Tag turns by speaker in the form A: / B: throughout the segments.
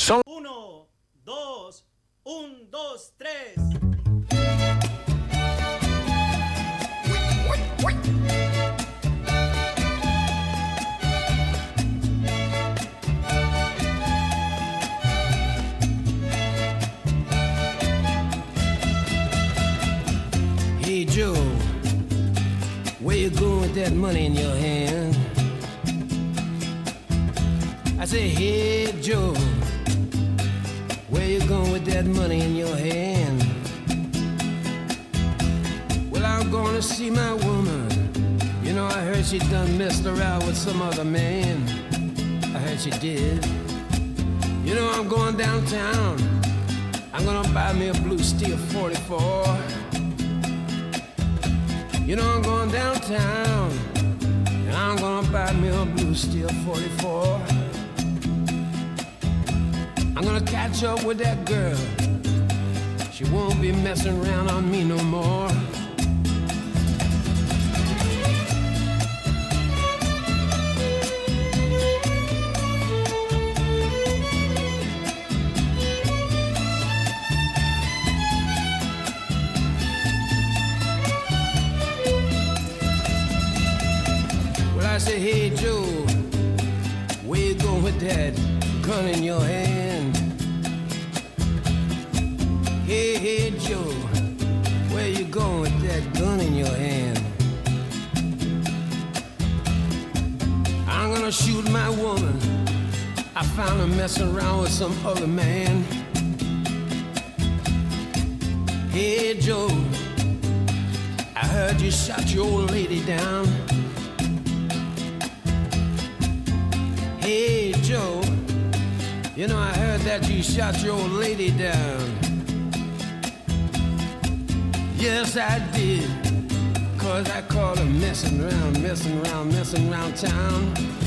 A: Son
B: Uno, dos, un, dos, tres.
C: Hey Joe, where you going with that money in your hand? I say, hey Joe, where you going with that money in your hand? Well, I'm going to see my woman. You know, I heard she done messed around with some other man. I heard she did. You know, I'm going downtown. I'm gonna buy me a blue steel 44. You know I'm going downtown and I'm gonna buy me a blue steel 44. I'm gonna catch up with that girl. She won't be messing around on me no more. Other man. Hey Joe, I heard you shot your old lady down. Hey Joe, you know I heard that you shot your old lady down. Yes, I did. Cause I caught her messing around, messing around, messing around town.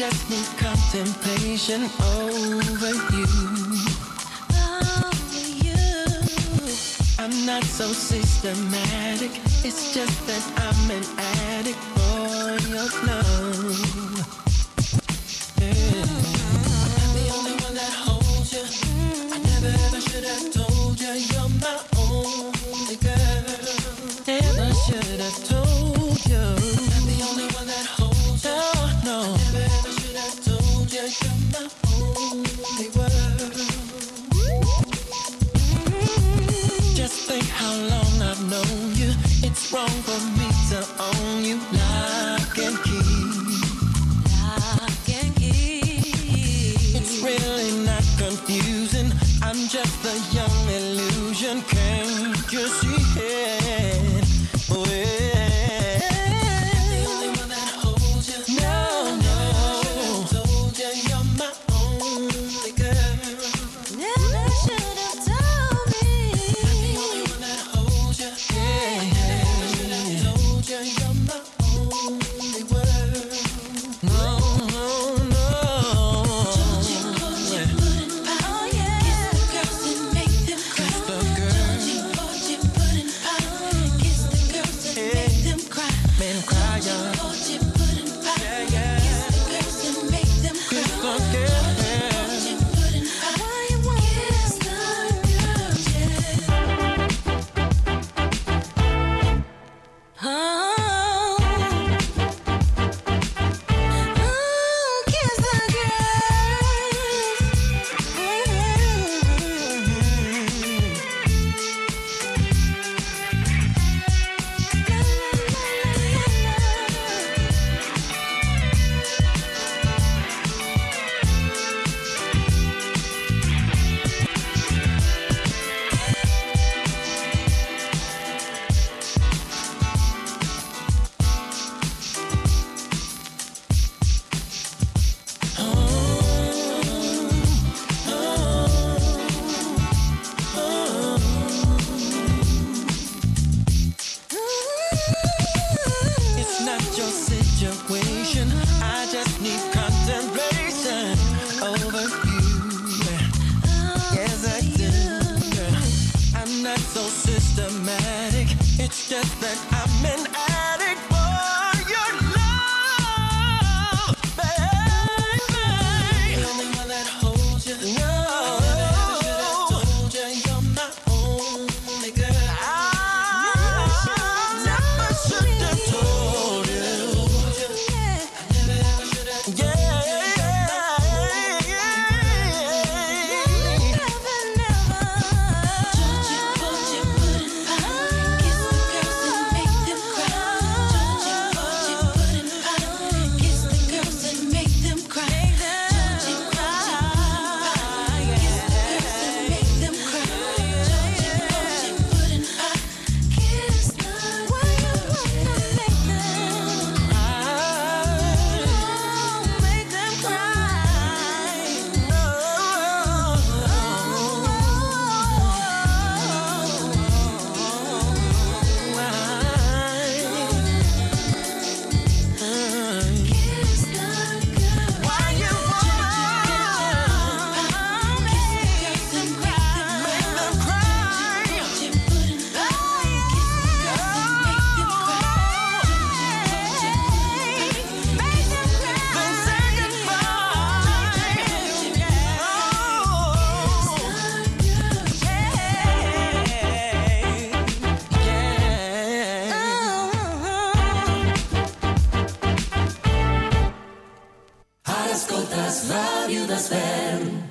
C: just
D: need contemplation over you. Over you. I'm not so systematic, it's just
E: ràdiodesvern.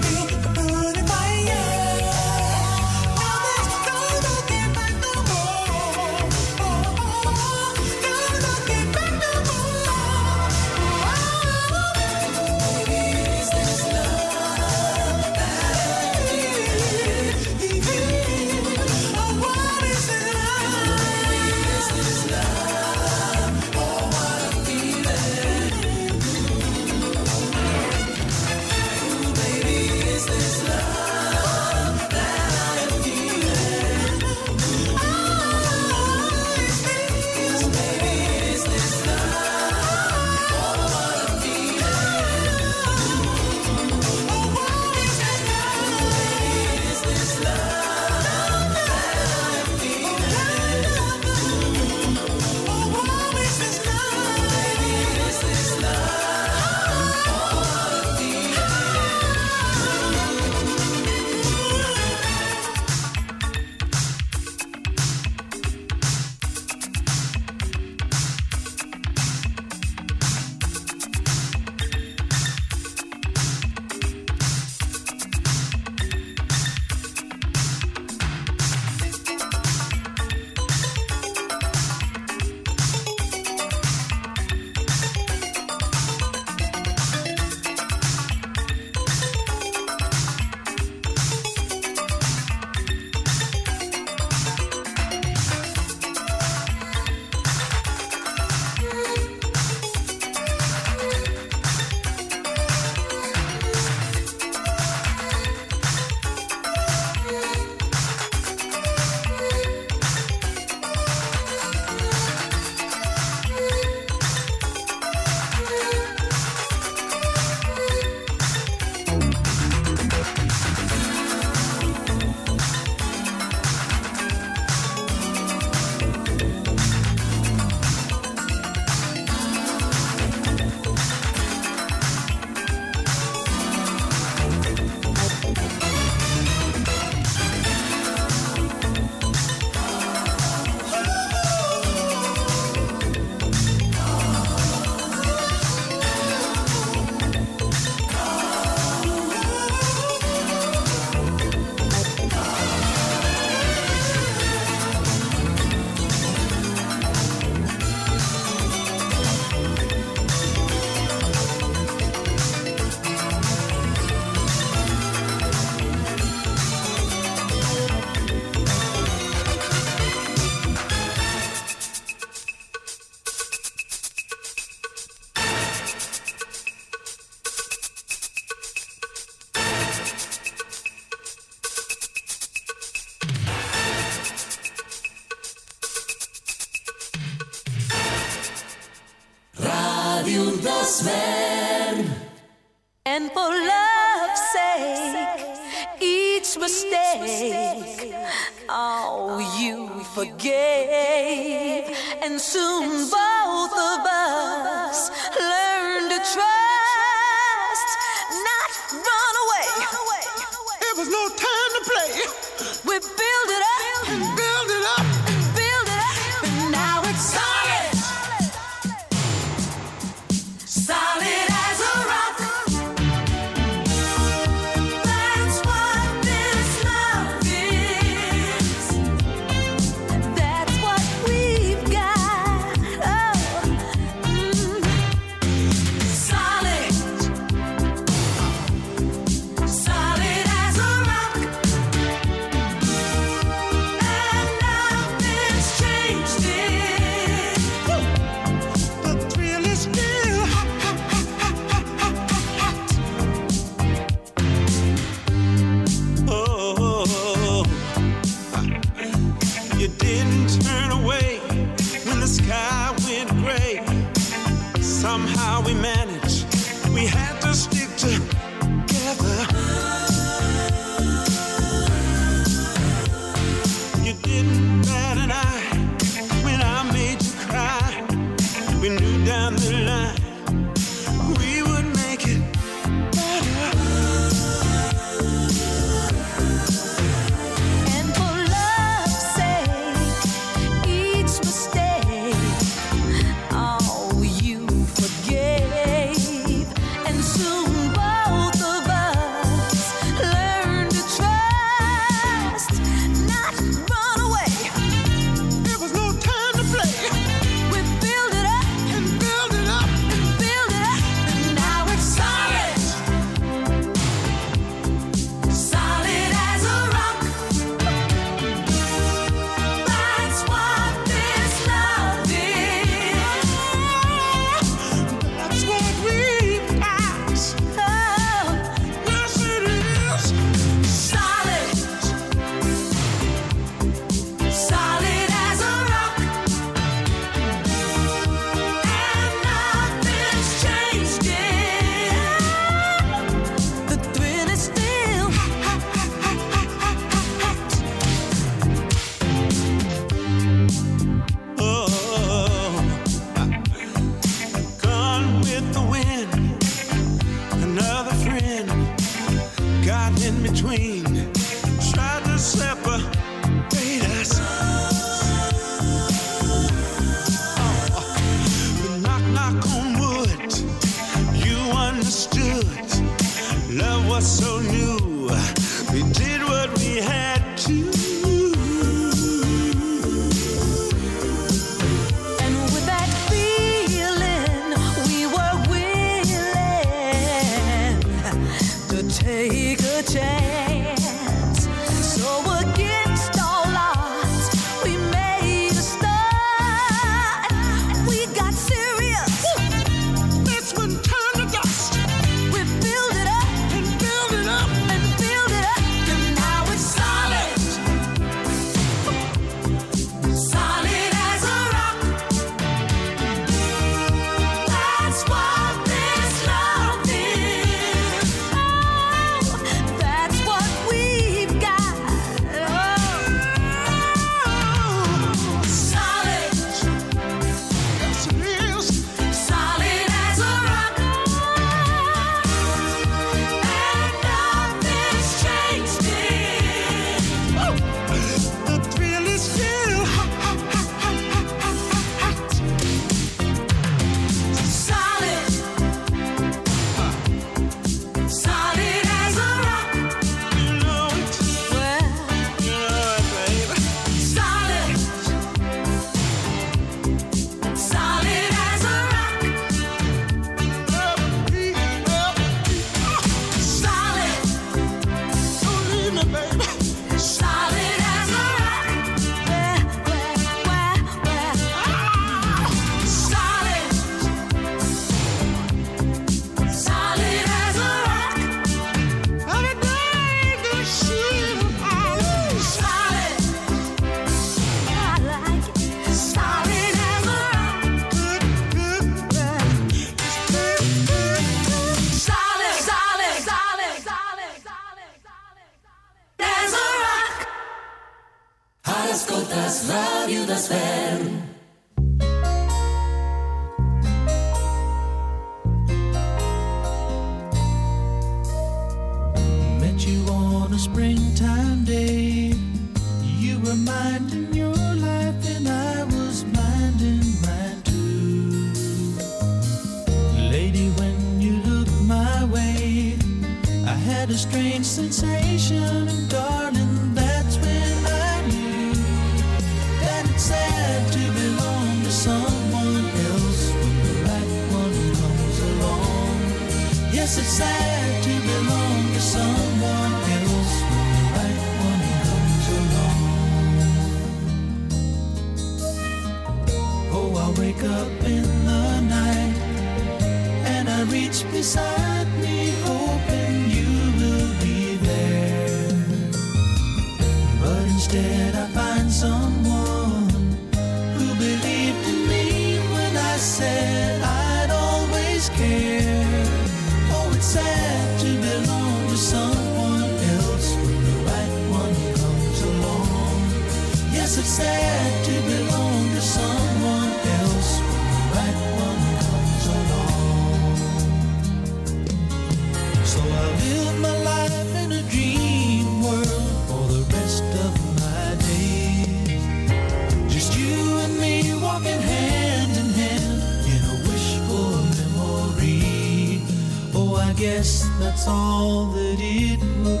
E: All that it
A: will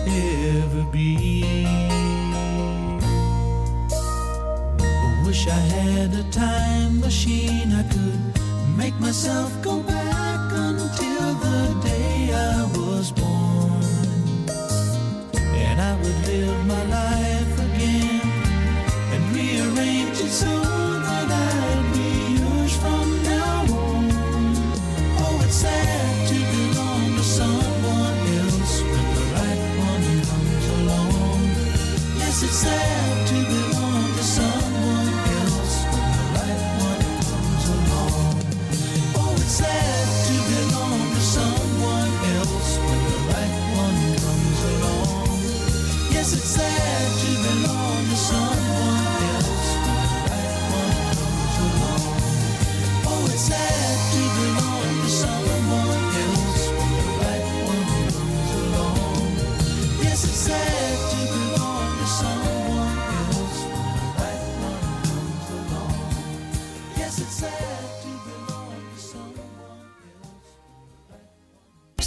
A: ever be. I wish I had a time machine I could make myself go back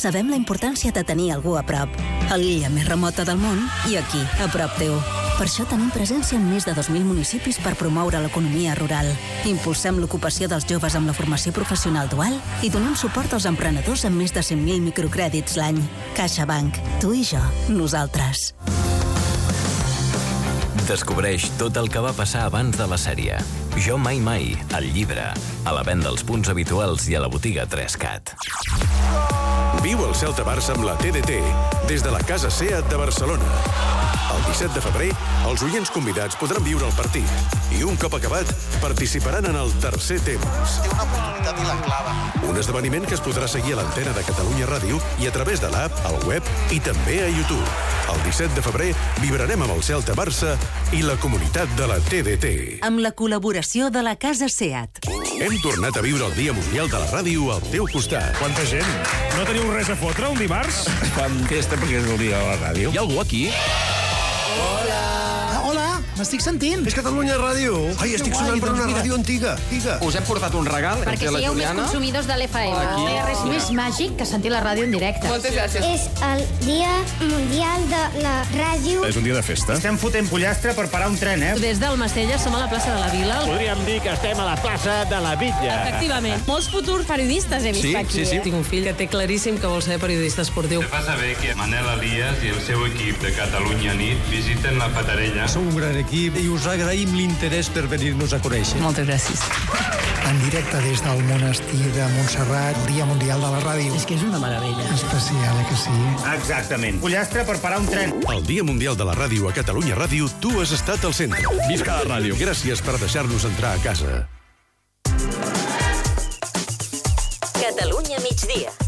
F: Sabem la importància de tenir algú a prop. A l'illa més remota del món i aquí, a prop teu. Per això tenim presència en més de 2.000 municipis per promoure l'economia rural. Impulsem l'ocupació dels joves amb la formació professional dual i donem suport als emprenedors amb més de 100.000 microcrèdits l'any. CaixaBank. Tu i jo. Nosaltres.
G: Descobreix tot el que va passar abans de la sèrie. Jo mai mai, el llibre. A la venda als punts habituals i a la botiga 3CAT.
H: Viu el Celta Barça amb la TDT des de la Casa SEAT de Barcelona. El 17 de febrer, els oients convidats podran viure el partit i un cop acabat, participaran en el tercer temps.
I: Té una oportunitat i l'enclava.
H: Un esdeveniment que es podrà seguir a l'antena de Catalunya Ràdio i a través de l'app, al web i també a YouTube. El 17 de febrer vibrarem amb el Celta Barça i la comunitat de la TDT.
F: Amb la col·laboració de la Casa SEAT.
H: Hem tornat a viure el Dia Mundial de la Ràdio al teu costat.
J: Quanta gent? No teniu res a fotre un dimarts?
K: Fan festa perquè és el dia de la ràdio. Hi ha algú aquí?
L: M'estic sentint.
K: És Catalunya Ràdio. Ai, estic
L: guai,
K: sonant per
L: doncs
K: una
L: mira.
K: ràdio antiga. Diga.
M: Us hem portat un regal.
N: Perquè sigueu més consumidors de l'FM. No hi ha res més màgic que sentir la ràdio en directe.
M: Moltes gràcies.
O: És el Dia Mundial de la Ràdio.
J: És un dia de festa.
L: Estem fotent pollastre per parar un tren, eh?
N: Des del Mastella som a la plaça de la Vila.
J: Podríem dir que estem a la plaça de la Vitlla.
N: Efectivament. Molts futurs periodistes he vist
J: Sí,
N: aquí.
J: sí, sí.
N: Eh? Tinc un fill que té claríssim que vol ser periodista esportiu.
P: Fa saber que Manel Elias i el seu equip de Catalunya Nit visiten la Patarella.
Q: Sou un gran equip i us agraïm l'interès per venir-nos a conèixer.
N: Moltes gràcies.
L: En directe des del monestir de Montserrat, Dia Mundial de la Ràdio.
N: És que és una meravella.
L: Especial, eh que sí? Exactament. Pollastre per parar un tren.
H: El Dia Mundial de la Ràdio a Catalunya Ràdio, tu has estat al centre.
J: Visca la ràdio.
H: Gràcies per deixar-nos entrar a casa.
F: Catalunya migdia